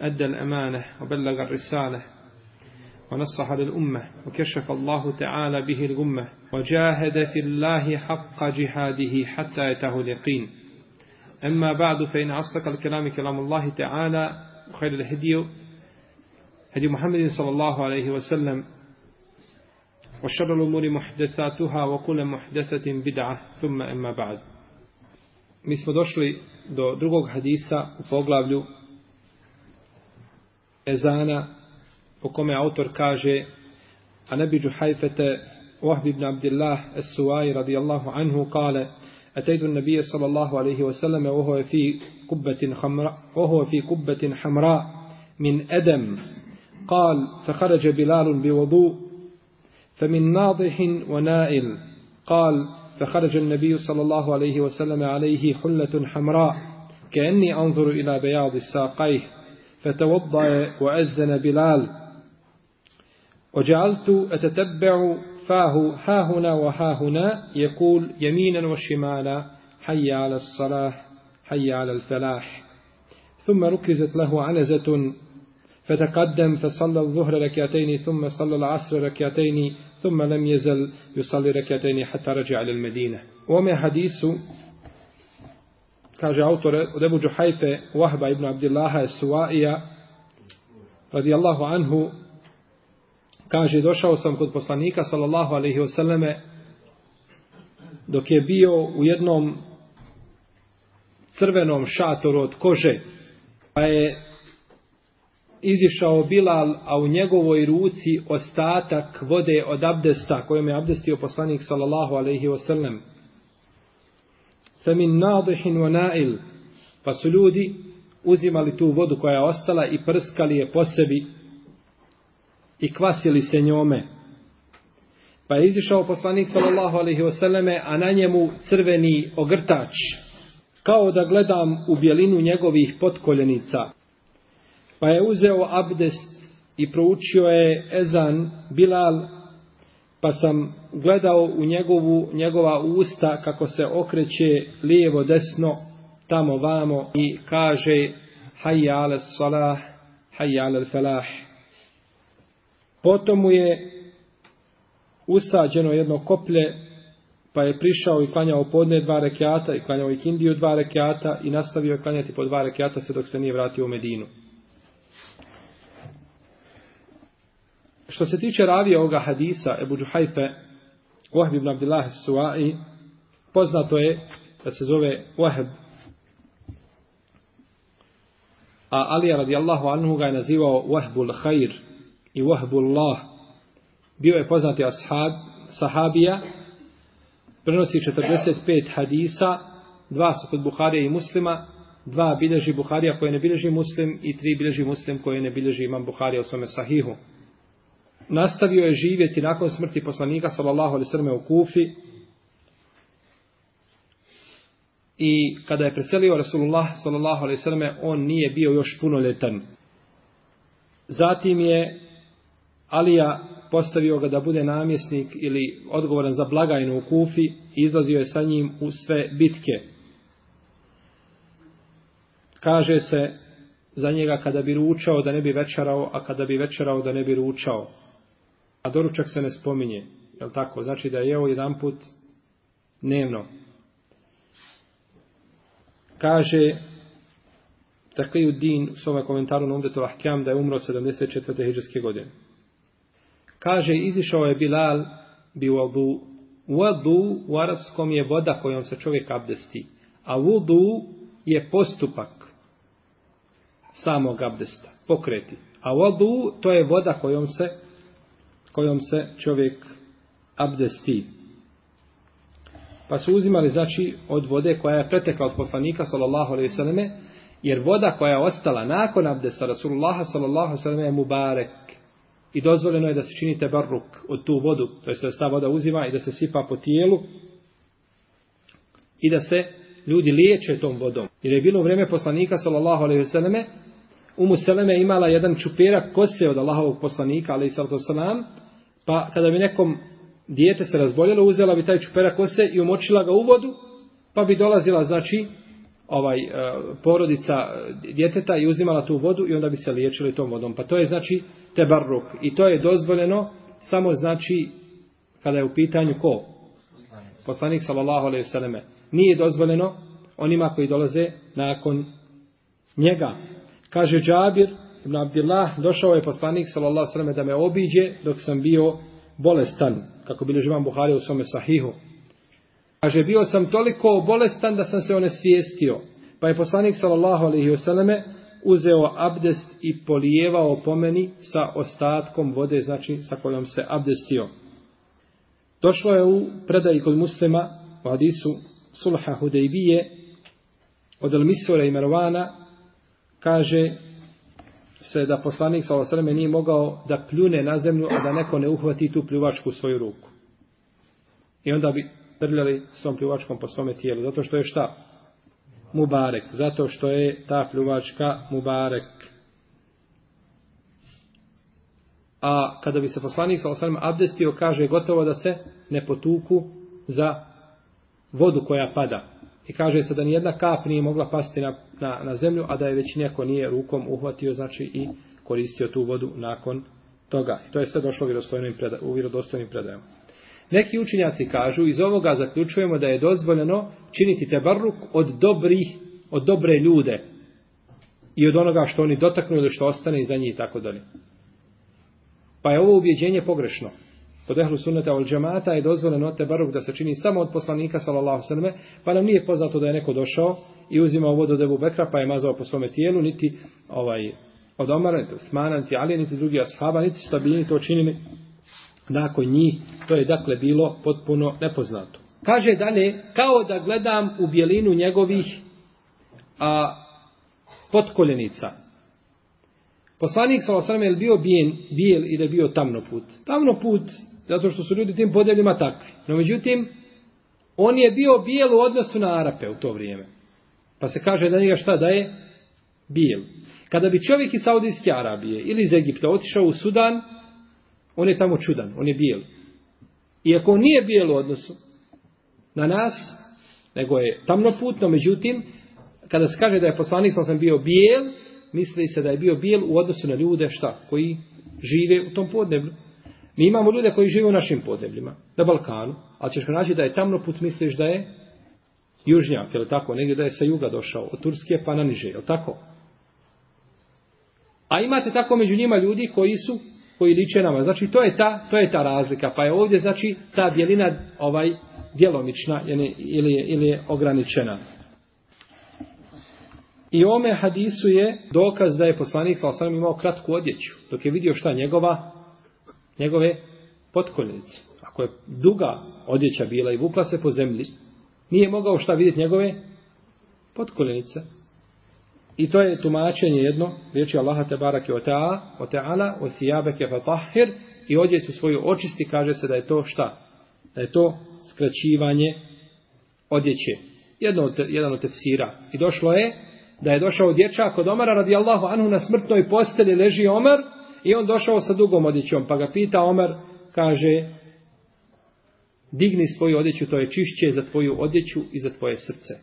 أدى الأمانة وبلغ الرسالة ونصح للأمة وكشف الله تعالى به الأمة وجاهد في الله حق جهاده حتى يته اليقين. أما بعد فإن أصدق الكلام كلام الله تعالى وخير الهدي هدي محمد صلى الله عليه وسلم وشر الأمور محدثاتها وكل محدثة بدعة ثم أما بعد. Mi smo došli do drugog hadisa u poglavlju ezana po kome autor kaže a nebi Džuhajfete Wahb ibn Abdillah Es-Suwai radijallahu anhu kale أتيت النبي صلى الله عليه وسلم وهو في كبة حمراء وهو في كبة حمراء من أدم قال فخرج بلال بوضوء فمن ناضح ونائل قال فخرج النبي صلى الله عليه وسلم عليه حلة حمراء كأني أنظر إلى بياض ساقيه فتوضأ وأذن بلال. وجعلت أتتبع فاه ها هنا وها هنا يقول يمينا وشمالا حي على الصلاة حي على الفلاح. ثم ركزت له عنزة فتقدم فصلى الظهر ركعتين ثم صلى العصر ركعتين ثم لم يزل يصلي ركعتين حتى رجع للمدينة وما حديث kaže autor od Ebu Džuhajfe Wahba ibn Abdillaha Suwaija radijallahu anhu kaže došao sam kod poslanika sallallahu alaihi wasallame dok je bio u jednom crvenom šatoru od kože pa je izišao Bilal, a u njegovoj ruci ostatak vode od abdesta kojom je abdestio poslanik sallallahu alaihi wasallam. Femin nadihin wa nail, pa su ljudi uzimali tu vodu koja je ostala i prskali je po sebi i kvasili se njome. Pa je izišao poslanik sallallahu alaihi wasallame, a na njemu crveni ogrtač, kao da gledam u bjelinu njegovih potkoljenica. Pa je uzeo abdest i proučio je ezan Bilal, pa sam gledao u njegovu, njegova usta kako se okreće lijevo desno, tamo vamo i kaže Hayya ala salah, hayya ala falah. Potom mu je usađeno jedno koplje, pa je prišao i klanjao podne dva rekiata i klanjao i kindiju dva rekiata i nastavio klanjati po dva rekiata sve dok se nije vratio u Medinu. Što se tiče ravija ovoga hadisa, Ebu Džuhajfe, Wahb ibn Abdillah Suai, poznato je da se zove Wahb. A Alija radijallahu anhu ga je nazivao Wahbul Khair i Wahbul Allah. Bio je poznati ashab, sahabija, prenosi 45 hadisa, dva su kod Buharija i muslima, dva bilježi Buharija koje ne bilježi muslim i tri bilježi muslim koje ne bilježi imam Buharija u svome sahihu nastavio je živjeti nakon smrti poslanika sallallahu alejhi ve selleme u Kufi. I kada je preselio Rasulullah sallallahu alejhi ve selleme, on nije bio još punoljetan. Zatim je Alija postavio ga da bude namjesnik ili odgovoran za blagajnu u Kufi i izlazio je sa njim u sve bitke. Kaže se za njega kada bi ručao da ne bi večerao, a kada bi večerao da ne bi ručao a doručak se ne spominje. Je tako? Znači da je jeo jedan put dnevno. Kaže Takiju din u svome komentaru na Umdetu Ahkjam da je umro 74. hijđarske godine. Kaže, izišao je Bilal bi vodu. Vodu u arapskom je voda kojom se čovjek abdesti. A vodu je postupak samog abdesta, pokreti. A vodu to je voda kojom se kojom se čovjek abdesti. Pa su uzimali, znači, od vode koja je pretekla od poslanika, sallallahu alaihi sallame, Jer voda koja je ostala nakon abdesta Rasulullaha sallallahu sallam je mubarek. I dozvoljeno je da se čini tebarruk od tu vodu, to jest da se ta voda uzima i da se sipa po tijelu i da se ljudi liječe tom vodom. Jer je bilo vrijeme poslanika sallallahu alaihi selleme Umu Seleme imala jedan čuperak kose od Allahovog poslanika, alaihi sallatu sallam, pa kada bi nekom dijete se razboljelo, uzela bi taj čuperak kose i umočila ga u vodu, pa bi dolazila, znači, ovaj e, porodica djeteta i uzimala tu vodu i onda bi se liječili tom vodom. Pa to je znači tebarruk i to je dozvoljeno samo znači kada je u pitanju ko? Poslanik sallallahu alejhi ve selleme. Nije dozvoljeno onima koji dolaze nakon njega. Kaže Džabir ibn Abdullah, došao je poslanik sallallahu alejhi ve selleme da me obiđe dok sam bio bolestan, kako bilježi Imam Buhari u svome sahihu. Kaže, bio sam toliko bolestan da sam se onesvijestio. Pa je poslanik sallallahu alaihi wasallame uzeo abdest i polijevao po meni sa ostatkom vode, znači sa kojom se abdestio. Došlo je u predaji kod muslima u hadisu Sulha Hudejbije od Al-Misura i Marwana, kaže se da poslanik sa osreme nije mogao da pljune na zemlju, a da neko ne uhvati tu pljuvačku u svoju ruku. I onda bi trljali s tom pljuvačkom po svome tijelu. Zato što je šta? Mubarek. Zato što je ta pljuvačka Mubarek. A kada bi se poslanik sa osreme abdestio, kaže gotovo da se ne potuku za vodu koja pada. I kaže se da ni jedna kap nije mogla pasti na, na, na zemlju, a da je već neko nije rukom uhvatio, znači i koristio tu vodu nakon toga. I to je sve došlo u vjerodostojnim predajama. Neki učinjaci kažu, iz ovoga zaključujemo da je dozvoljeno činiti tebarruk od dobrih, od dobre ljude i od onoga što oni dotaknu ili što ostane iza njih i tako dalje. Pa je ovo ubjeđenje pogrešno. Kod ehlu sunneta od džemata je dozvoljeno tebarruk da se čini samo od poslanika sallallahu sallame, pa nam nije poznato da je neko došao i uzimao vodu od Ebu Bekra pa je mazao po svome tijelu, niti ovaj, od Omara, niti Osmana, niti Ali, niti drugi ashaba, niti su to činili nakon njih, to je dakle bilo potpuno nepoznato. Kaže dalje, kao da gledam u bjelinu njegovih a, potkoljenica. Poslanik sa osrame je bio bijen, bijel i da je bio tamno put. Zato što su ljudi tim podjeljima takvi. No međutim, on je bio bijel u odnosu na Arape u to vrijeme. Pa se kaže da njega šta da je? Bijel. Kada bi čovjek iz Saudijske Arabije ili iz Egipta otišao u Sudan, on je tamo čudan, on je bijel. Iako on nije bijel u odnosu na nas, nego je tamno putno, međutim, kada se kaže da je poslanik sam bio bijel, misli se da je bio bijel u odnosu na ljude šta, koji žive u tom podneblju. Mi imamo ljude koji žive u našim podnebljima, na Balkanu, ali ćeš naći da je tamno put, misliš da je južnjak, je tako, negdje da je sa juga došao, od Turske pa na niže, je tako? A imate tako među njima ljudi koji su koji liče nama. Znači to je ta, to je ta razlika. Pa je ovdje znači ta bjelina ovaj djelomična ili, ili, je, ili je ograničena. I ome hadisu je dokaz da je poslanik sa imao kratku odjeću. Dok je vidio šta njegova njegove potkoljenice. Ako je duga odjeća bila i vukla se po zemlji, nije mogao šta vidjeti njegove potkoljenice. I to je tumačenje jedno, riječi Allaha te barake o ta'a, o ta'ala, o thijabeke fatahir, i odjeću svoju očisti, kaže se da je to šta? Da je to skraćivanje odjeće. Jedno od, jedan od tefsira. I došlo je da je došao dječak od Omara radijallahu anhu na smrtnoj posteli leži Omar i on došao sa dugom odjećom. Pa ga pita Omer, kaže, digni svoju odjeću, to je čišće za tvoju odjeću i za tvoje srce.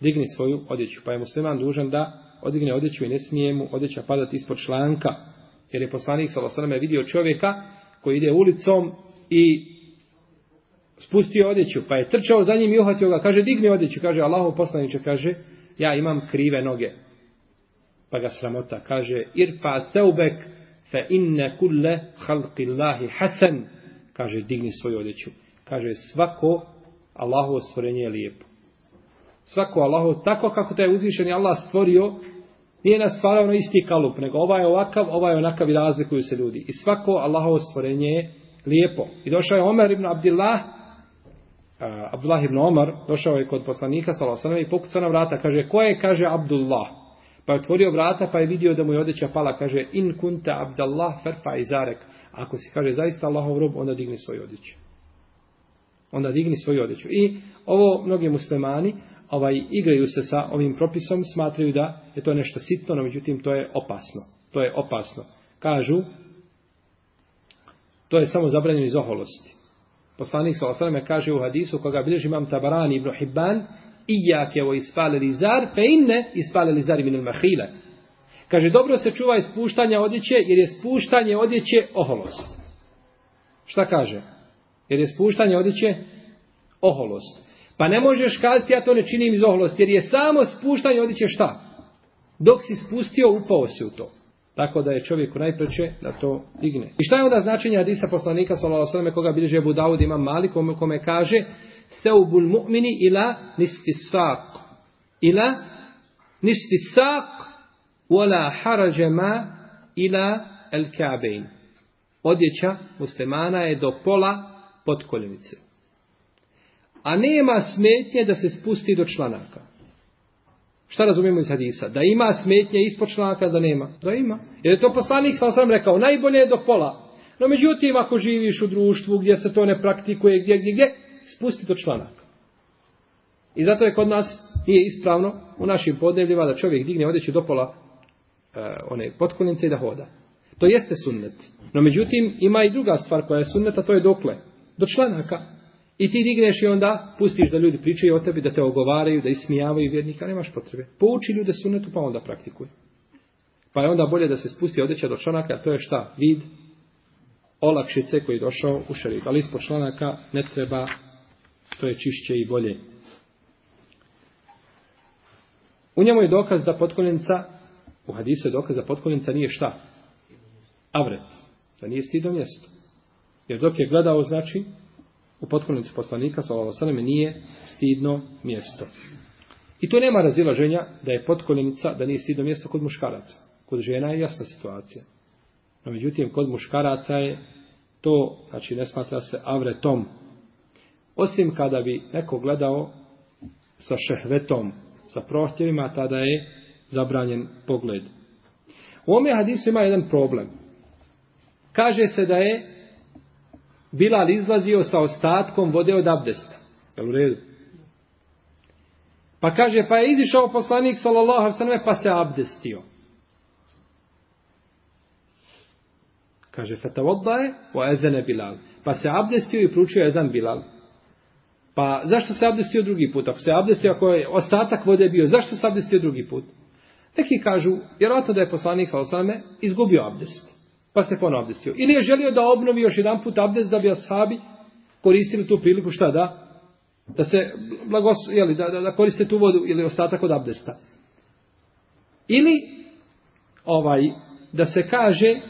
Digni svoju odjeću. Pa je musliman dužan da odigne odjeću i ne smije mu odjeća padati ispod članka. Jer je poslanik s.a.v. vidio čovjeka koji ide ulicom i spustio odjeću, pa je trčao za njim i uhvatio ga, kaže digni odjeću, kaže Allahov poslaniče, kaže ja imam krive noge. Pa ga sramota, kaže irfa teubek fe inne kulle halqillahi hasan, kaže digni svoju odjeću. Kaže svako Allahovo stvorenje je lijepo. Svako Allahovo, tako kako taj uzvišeni Allah stvorio, Nije nas stvarao na isti kalup, nego ovaj je ovakav, ovaj je onakav i razlikuju se ljudi. I svako Allahovo stvorenje je lijepo. I došao je Omer ibn Abdillah, uh, Abdullah ibn Omar, došao je kod poslanika, sallallahu i pokucao na vrata, kaže, ko je, kaže, Abdullah. Pa je otvorio vrata pa je vidio da mu je odeća pala. Kaže, in kunta abdallah ferfa izarek. Ako si kaže zaista Allahov rob, onda digni svoju odjeću. Onda digni svoju odjeću. I ovo mnogi muslimani ovaj, igraju se sa ovim propisom, smatraju da je to nešto sitno, no međutim to je opasno. To je opasno. Kažu, to je samo zabranjeno iz oholosti. Poslanik sa osaleme kaže u hadisu koga bilježi imam Tabarani ibn Hibban, Ijake o ispale lizar, fe inne ispale lizar min mahile. Kaže, dobro se čuva ispuštanja odjeće, jer je spuštanje odjeće oholost. Šta kaže? Jer je spuštanje odjeće oholost. Pa ne možeš kazati, ja to ne činim iz oholosti, jer je samo spuštanje odjeće šta? Dok si spustio, upao si u to. Tako da je čovjeku najpreće da to digne. I šta je onda značenje hadisa poslanika sallallahu alejhi ve koga bilježi Abu Davud ima Malik kome, kome kaže Seubul mu'mini ila nisfi saq. Ila nisfi saq wala haraja ma ila el ka'bayn. Odjeća muslimana je do pola potkoljenice. A nema smetnje da se spusti do članaka. Šta razumijemo iz hadisa? Da ima smetnje ispod članaka, da nema. Da ima. Jer je to poslanik sam sam rekao, najbolje je do pola. No međutim, ako živiš u društvu gdje se to ne praktikuje, gdje, gdje, gdje, spusti do članaka. I zato je kod nas nije ispravno u našim podnevljima da čovjek digne odeći do pola e, one potkolnice i da hoda. To jeste sunnet. No međutim, ima i druga stvar koja je sunnet, a to je dokle. Do članaka. I ti digneš i onda pustiš da ljudi pričaju o tebi, da te ogovaraju, da ismijavaju vjernika, nemaš potrebe. Pouči ljude sunnetu pa onda praktikuj. Pa je onda bolje da se spusti odeća do članaka, a to je šta? Vid olakšice koji je došao u šarit. Ali ispod članaka ne treba, to je čišće i bolje. U njemu je dokaz da potkoljenica, u hadisu je dokaz da potkoljenica nije šta? Avret. Da nije stidno mjesto. Jer dok je gledao, znači, u potkoljenicu poslanika, sallallahu alejhi nije stidno mjesto. I to nema razilaženja da je potkoljenica, da nije stidno mjesto kod muškaraca. Kod žena je jasna situacija. No, međutim, kod muškaraca je to, znači, ne smatra se avretom. Osim kada bi neko gledao sa šehvetom, sa prohtjevima, tada je zabranjen pogled. U ome hadisu ima jedan problem. Kaže se da je Bilal izlazio sa ostatkom vode od abdesta. Jel u redu? Pa kaže, pa je izišao poslanik sallallahu alaihi sallam pa se abdestio. Kaže, fetavodda je o ezene Bilal. Pa se abdestio i pručio ezan Bilal. Pa zašto se abdestio drugi put? Ako se abdestio, ako je ostatak vode bio, zašto se abdestio drugi put? Neki kažu, vjerojatno da je poslanik Osame izgubio abdest. Pa se ponovno abdestio. Ili je želio da obnovi još jedan put abdest da bi ashabi koristili tu priliku šta da? Da se blagos, jeli, da, da, da koriste tu vodu ili ostatak od abdesta. Ili ovaj da se kaže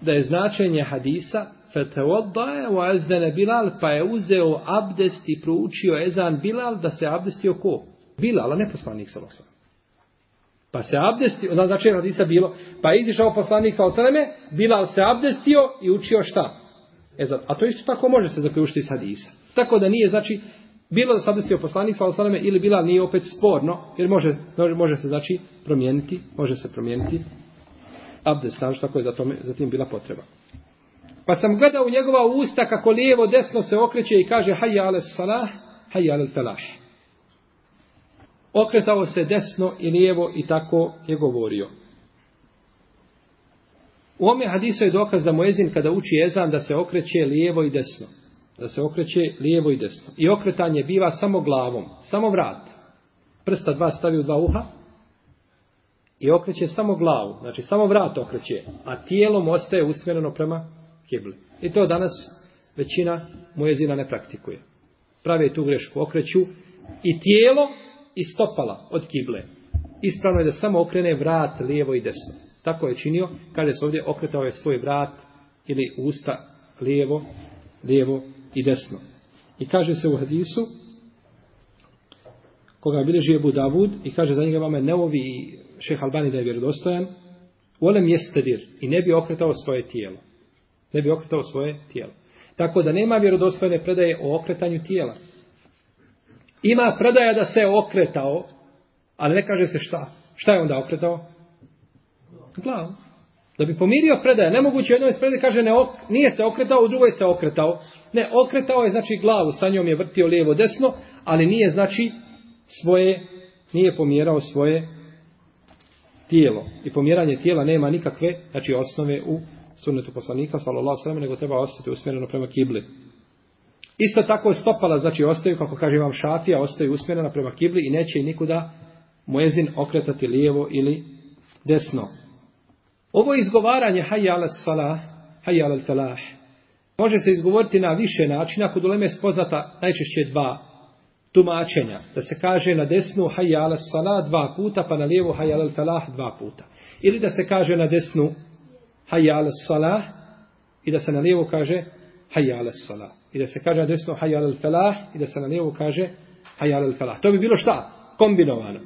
da je značenje hadisa Fetevoddaje wa ezdene Bilal, pa je uzeo abdest i proučio ezan Bilal da se abdestio ko? Bilal, a ne poslanik sa osam. Pa se abdestio, znači je hadisa bilo, pa je izišao poslanik sa osaleme, Bilal se abdestio i učio šta? Ezan. A to isto tako može se zaključiti iz hadisa. Tako da nije, znači, bilo da se abdestio poslanik sa osaleme ili Bilal nije opet sporno, jer može, može, može se, znači, promijeniti, može se promijeniti abdest, znači tako je za, tome, za tim bila potreba. Pa sam gledao u njegova usta kako lijevo desno se okreće i kaže hajja ale salah, hajja ale falah. Okretao se desno i lijevo i tako je govorio. U ome hadisu je dokaz da Moezin kada uči ezan da se okreće lijevo i desno. Da se okreće lijevo i desno. I okretanje biva samo glavom, samo vrat. Prsta dva stavi u dva uha i okreće samo glavu. Znači samo vrat okreće, a tijelom ostaje usmjereno prema kible. I to danas većina mujezina ne praktikuje. Prave tu grešku, okreću i tijelo i stopala od kible. Ispravno je da samo okrene vrat lijevo i desno. Tako je činio, kada se ovdje okretao je svoj vrat ili usta lijevo, lijevo i desno. I kaže se u hadisu, koga bileži Ebu Davud, i kaže za njega vame Neovi i šeh Albani da je vjerodostojan, volem jestedir i ne bi okretao svoje tijelo ne bi okretao svoje tijelo. Tako da nema vjerodostojne predaje o okretanju tijela. Ima predaja da se okretao, ali ne kaže se šta. Šta je onda okretao? Glavu. Da bi pomirio predaje. Nemoguće u jednoj predaje kaže ne ok, nije se okretao, u drugoj se okretao. Ne, okretao je znači glavu, sa njom je vrtio lijevo desno, ali nije znači svoje, nije pomjerao svoje tijelo. I pomjeranje tijela nema nikakve, znači osnove u sunnetu poslanika, sallallahu sallam, nego treba ostati usmjereno prema kibli. Isto tako je stopala, znači ostaju, kako kaže vam šafija, ostaju usmjerena prema kibli i neće i nikuda muezin okretati lijevo ili desno. Ovo izgovaranje hayya ala salah, hayya ala falah, može se izgovoriti na više načina, kod uleme spoznata najčešće dva tumačenja. Da se kaže na desnu hayya ala salah dva puta, pa na lijevo hayya ala falah dva puta. Ili da se kaže na desnu hayya ala salah i da se na lijevo kaže hayya ala salah. I da se kaže na desno hayya ala falah i da se na lijevo kaže hayya ala falah. To bi bilo šta? Kombinovano.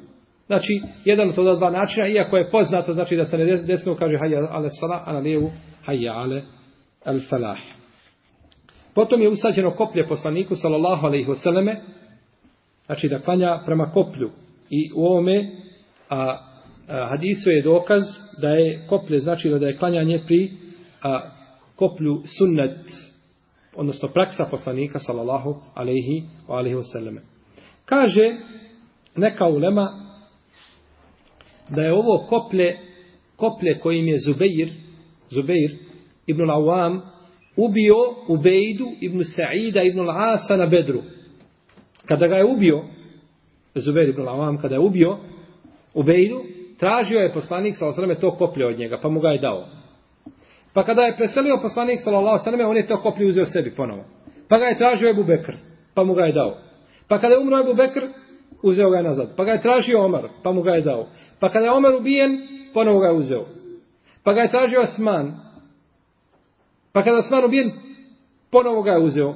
Znači, jedan od dva načina, iako je poznato, znači da se na desno kaže hayya ala salah, a na lijevu hayya ala al falah. Potom je usađeno koplje poslaniku, sallallahu alaihi selleme znači da klanja prema koplju. I u ovome a, hadisu je dokaz da je koplje, znači da je klanjanje pri a, koplju sunnet, odnosno praksa poslanika, sallallahu alaihi wa alaihi wasallame. Kaže neka ulema da je ovo koplje, koplje kojim je Zubeir, Zubeir ibn al-Awam, ubio Ubejdu ibn Sa'ida ibn al-Asa na Bedru. Kada ga je ubio, Zubeir ibn al-Awam, kada je ubio Ubejdu, tražio je poslanik sallallahu s.a.v. to koplje od njega, pa mu ga je dao. Pa kada je preselio poslanik sallallahu s.a.v. on je to koplje uzeo sebi ponovo. Pa ga je tražio Ebu Bekr, pa mu ga je dao. Pa kada je umro Ebu Bekr, uzeo ga je nazad. Pa ga je tražio Omar, pa mu ga je dao. Pa kada je Omar ubijen, ponovo ga je uzeo. Pa ga je tražio Osman. Pa kada je Osman ubijen, ponovo ga je uzeo.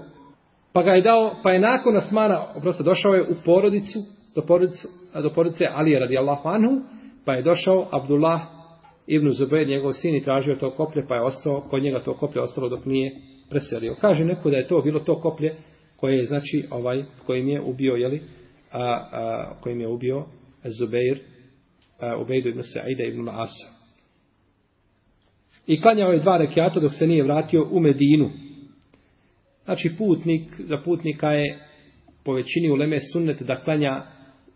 Pa ga je dao, pa je nakon Osmana, oprosto, došao je u porodicu, do porodice, do porodice Alije radijallahu anhu, pa je došao Abdullah ibn Zubair, njegov sin, i tražio to koplje, pa je ostao, kod njega to koplje ostalo dok nije preselio. Kaže neko da je to bilo to koplje koje je, znači, ovaj, kojim je ubio, jeli, a, a, kojim je ubio Zubair Ubejdu ibn Sa'ida ibn Asa. I klanjao je dva rekiata dok se nije vratio u Medinu. Znači putnik, za putnika je po većini u Leme sunnet da klanja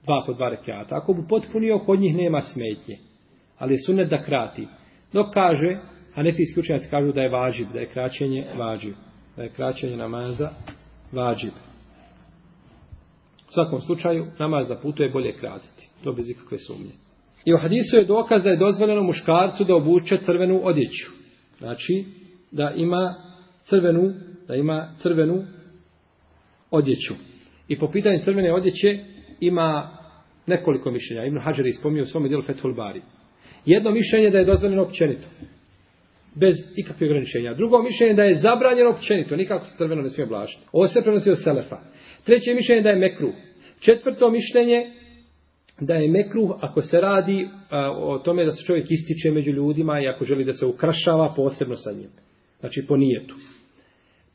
dva po dva rekiata. Ako bu potpunio, kod njih nema smetnje. Ali je sunet da krati. Dok kaže, a nefijski učenjaci kažu da je vađib, da je kraćenje vađib. Da je kraćenje namaza vađib. U svakom slučaju, namaz da putuje bolje kratiti. To bez ikakve sumnje. I u hadisu je dokaz da je dozvoljeno muškarcu da obuče crvenu odjeću. Znači, da ima crvenu, da ima crvenu odjeću. I po pitanju crvene odjeće ima nekoliko mišljenja. Ibn Hajar je ispomio u svome dijelu Fethul Bari. Jedno mišljenje da je dozvoljeno općenito. Bez ikakve ograničenja. Drugo mišljenje da je zabranjeno općenito. Nikako se crveno ne smije oblašiti. Ovo se prenosi od Selefa. Treće mišljenje da je mekru. Četvrto mišljenje da je mekruh ako se radi a, o tome da se čovjek ističe među ljudima i ako želi da se ukrašava posebno sa njim. Znači po nijetu.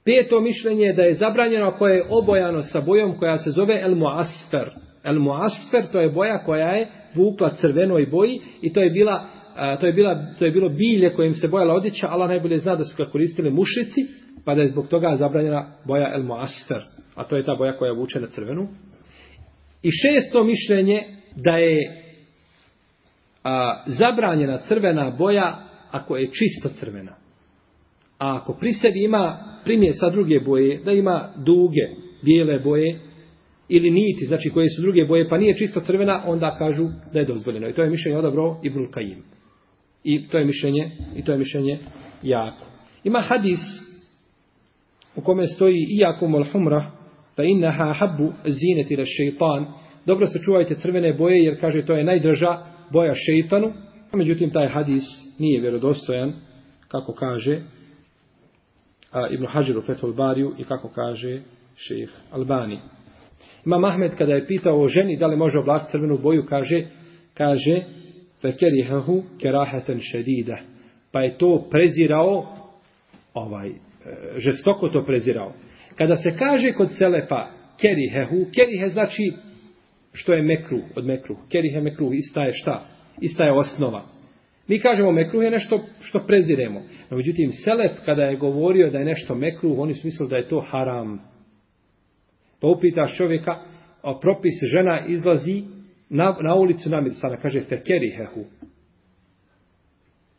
Peto mišljenje je da je zabranjeno ako je obojano sa bojom koja se zove El Muasfer. El Muasfer to je boja koja je vukla crvenoj boji i to je bila a, to je bila to je bilo bilje kojim se bojala odjeća, Allah najbolje zna da su ga koristili mušici, pa da je zbog toga zabranjena boja El Muasfer, a to je ta boja koja vuče na crvenu. I šesto mišljenje da je a, zabranjena crvena boja ako je čisto crvena. A ako pri sebi ima primje sa druge boje, da ima duge, bijele boje, ili niti, znači koje su druge boje, pa nije čisto crvena, onda kažu da je dozvoljeno. I to je mišljenje odabro Ibnul Kajim. I to je mišljenje, i to je mišljenje jako. Ima hadis u kome stoji iako mol humra, fa innaha habbu zineti la šeitan, dobro se čuvajte crvene boje, jer kaže to je najdraža boja šeitanu. Međutim, taj hadis nije vjerodostojan, kako kaže a, Ibn Hajar u Fethul Bariju i kako kaže šejh Albani. Imam Ahmed kada je pitao o ženi da li može oblačiti crvenu boju, kaže, kaže, fekerihahu kerahatan šedida. Pa je to prezirao, ovaj, e, žestoko to prezirao. Kada se kaže kod Selefa kerihehu, kerihe znači što je mekru od mekru. Kerihe mekru, ista je šta? ista je osnova. Mi kažemo mekruh je nešto što preziremo. No, međutim, Selef kada je govorio da je nešto mekruh, oni su mislili da je to haram. Pa upitaš čovjeka, a propis žena izlazi na, na ulicu namicana, kaže fekerihehu.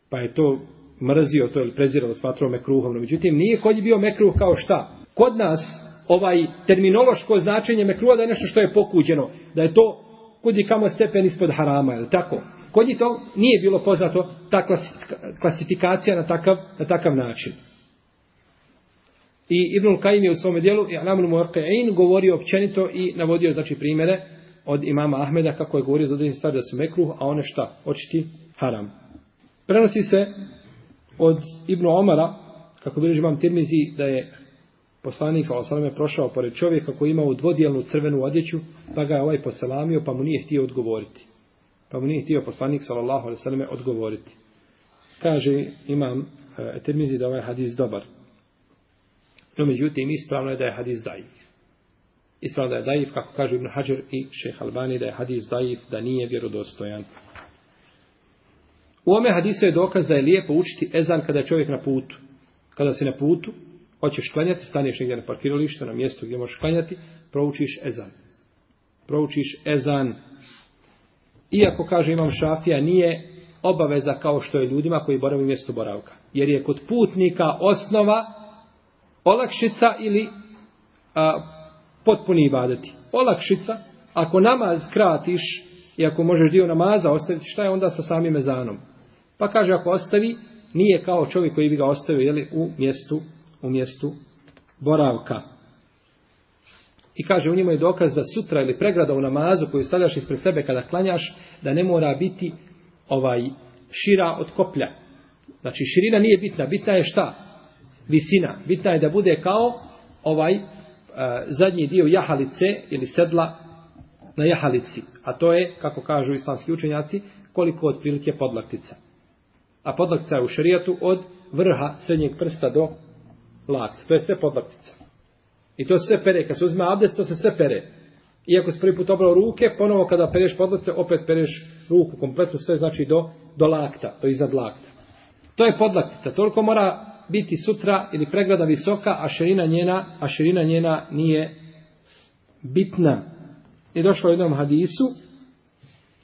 Pa je to mrzio to ili prezirao smatrao mekruhom. No, međutim, nije kod je bio mekruh kao šta? Kod nas ovaj terminološko značenje mekruha da je nešto što je pokuđeno. Da je to kudi kamo stepen ispod harama, je tako? Kod njih to nije bilo poznato ta klasifikacija na takav, na takav način. I Ibn Kajim je u svome dijelu I'lamul Muarqe'in govorio općenito i navodio znači primjere od imama Ahmeda kako je govorio za određenje stvari da su mekruh, a one šta? Očiti haram. Prenosi se od Ibn Omara, kako bilježi imam Tirmizi, da je poslanik Salasaleme prošao pored čovjeka koji imao dvodijelnu crvenu odjeću, pa ga je ovaj poselamio, pa mu nije htio odgovoriti. Pa mu nije htio poslanik sallallahu alejhi ve odgovoriti. Kaže imam e, Tirmizi da ovaj hadis dobar. No međutim ispravno je da je hadis daif. Ispravno da je daif kako kaže Ibn Hajar i Šejh Albani da je hadis daif da nije vjerodostojan. U ome hadisu je dokaz da je lijepo učiti ezan kada je čovjek na putu. Kada si na putu, hoćeš klanjati, staneš negdje na parkiralištu, na mjestu gdje možeš klanjati, proučiš ezan. Proučiš ezan. Iako, kaže imam šafija, nije obaveza kao što je ljudima koji boravi mjesto boravka. Jer je kod putnika osnova olakšica ili a, potpuni ibadeti. Olakšica, ako namaz kratiš i ako možeš dio namaza ostaviti, šta je onda sa samim ezanom? Pa kaže, ako ostavi, nije kao čovjek koji bi ga ostavio jeli, u mjestu u mjestu boravka. I kaže, u njemu je dokaz da sutra ili pregrada u namazu koju stavljaš ispred sebe kada klanjaš, da ne mora biti ovaj šira od koplja. Znači, širina nije bitna. Bitna je šta? Visina. Bitna je da bude kao ovaj e, zadnji dio jahalice ili sedla na jahalici. A to je, kako kažu islamski učenjaci, koliko otprilike podlaktica. A podlaktica je u šarijatu od vrha srednjeg prsta do lakt. To je sve podlaktica. I to se sve pere. Kad se uzme abdest, to se sve pere. Iako se prvi put obrao ruke, ponovo kada pereš podlaktice, opet pereš ruku kompletno sve, znači do, do lakta, do iznad lakta. To je podlaktica. Toliko mora biti sutra ili pregrada visoka, a širina njena, a širina njena nije bitna. I došlo u jednom hadisu,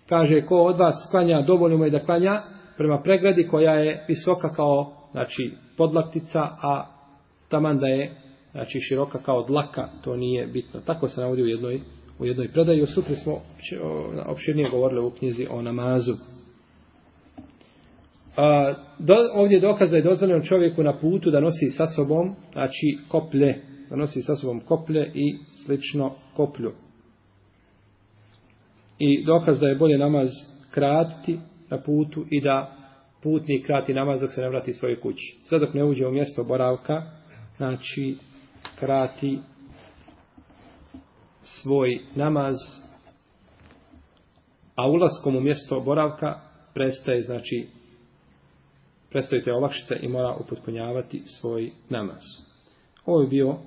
kaže, ko od vas klanja, dovoljno mu je da klanja prema pregradi koja je visoka kao, znači, podlaktica, a taman da je znači široka kao dlaka, to nije bitno. Tako se navodi u jednoj, u jednoj predaji. Sutra smo opširnije govorili u knjizi o namazu. A, do, ovdje je dokaz da je dozvoljeno čovjeku na putu da nosi sa sobom, znači koplje, da nosi sa sobom koplje i slično koplju. I dokaz da je bolje namaz kratiti na putu i da putnik krati namaz dok se ne vrati svoje kući. Sve dok ne uđe u mjesto boravka, znači krati svoj namaz a ulaskom u mjesto boravka prestaje znači prestaje te olakšice i mora upotpunjavati svoj namaz. Ovo je bio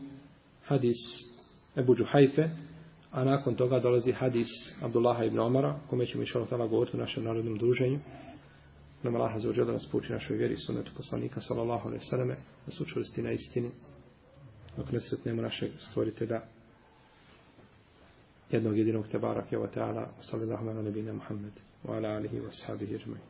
hadis Ebu Džuhajfe, a nakon toga dolazi hadis Abdullaha ibn Omara, kome ćemo išao tala govoriti u našem narodnom druženju. Nama Allah za uđel da nas pouči našoj vjeri sunetu poslanika sallallahu alaihi sallame da su čvrsti na istini dok ne sretnemo našeg stvoritelja jednog jedinog tebara kjeva teala sallallahu ala nebina Muhammed wa ala alihi wa sahabihi ježmaj